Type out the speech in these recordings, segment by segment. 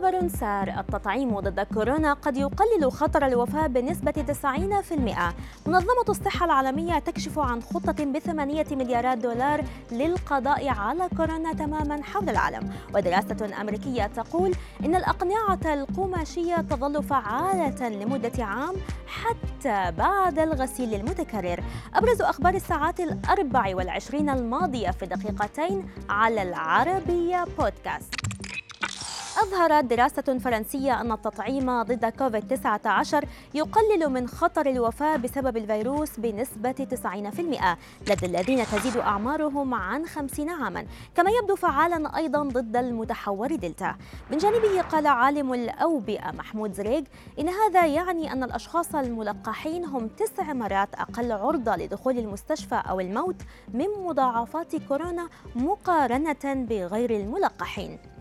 خبر سار. التطعيم ضد كورونا قد يقلل خطر الوفاة بنسبة 90% منظمة الصحة العالمية تكشف عن خطة بثمانية مليارات دولار للقضاء على كورونا تماما حول العالم. ودراسة أمريكية تقول إن الأقنعة القماشية تظل فعالة لمدة عام حتى بعد الغسيل المتكرر. أبرز أخبار الساعات الأربع والعشرين الماضية في دقيقتين على العربية بودكاست. أظهرت دراسة فرنسية أن التطعيم ضد كوفيد 19 يقلل من خطر الوفاة بسبب الفيروس بنسبة 90% لدى الذين تزيد أعمارهم عن 50 عاما كما يبدو فعالا أيضا ضد المتحور دلتا. من جانبه قال عالم الأوبئة محمود زريق إن هذا يعني أن الأشخاص الملقحين هم تسع مرات أقل عرضة لدخول المستشفى أو الموت من مضاعفات كورونا مقارنة بغير الملقحين.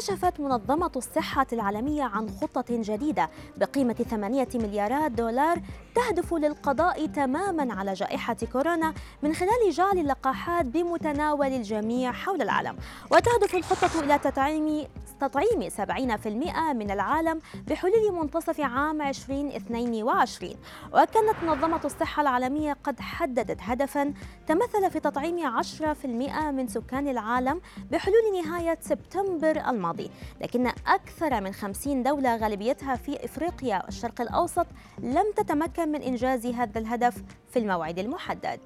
كشفت منظمة الصحة العالمية عن خطة جديدة بقيمة 8 مليارات دولار تهدف للقضاء تماما على جائحة كورونا من خلال جعل اللقاحات بمتناول الجميع حول العالم. وتهدف الخطة إلى تطعيم تطعيم 70% من العالم بحلول منتصف عام 2022 وكانت منظمة الصحة العالمية قد حددت هدفا تمثل في تطعيم 10% من سكان العالم بحلول نهاية سبتمبر الماضي. لكن أكثر من 50 دولة غالبيتها في إفريقيا والشرق الأوسط لم تتمكن من إنجاز هذا الهدف في الموعد المحدد.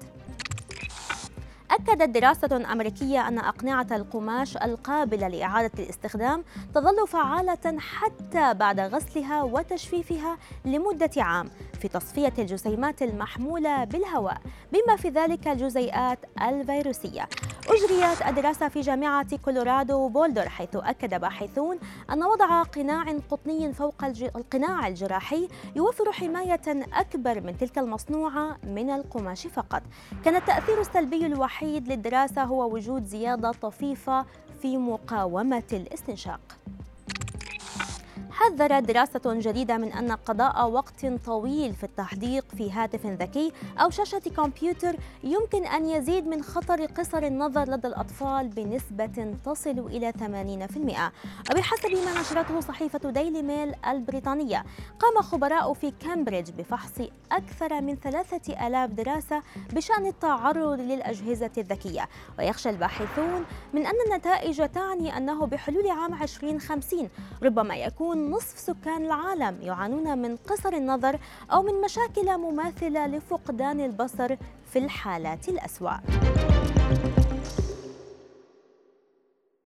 أكدت دراسة أمريكية أن أقنعة القماش القابلة لإعادة الاستخدام تظل فعالة حتى بعد غسلها وتجفيفها لمدة عام في تصفية الجسيمات المحمولة بالهواء بما في ذلك الجزيئات الفيروسية. أجريت الدراسة في جامعة كولورادو بولدر حيث أكد باحثون أن وضع قناع قطني فوق القناع الجراحي يوفر حماية أكبر من تلك المصنوعة من القماش فقط. كان التأثير السلبي الوحيد للدراسة هو وجود زيادة طفيفة في مقاومة الاستنشاق. حذرت دراسة جديدة من أن قضاء وقت طويل في التحديق في هاتف ذكي أو شاشة كمبيوتر يمكن أن يزيد من خطر قصر النظر لدى الأطفال بنسبة تصل إلى 80% وبحسب ما نشرته صحيفة ديلي ميل البريطانية قام خبراء في كامبريدج بفحص أكثر من ثلاثة ألاف دراسة بشأن التعرض للأجهزة الذكية. ويخشى الباحثون من أن النتائج تعني أنه بحلول عام 2050 ربما يكون نصف سكان العالم يعانون من قصر النظر أو من مشاكل مماثلة لفقدان البصر في الحالات الأسوأ.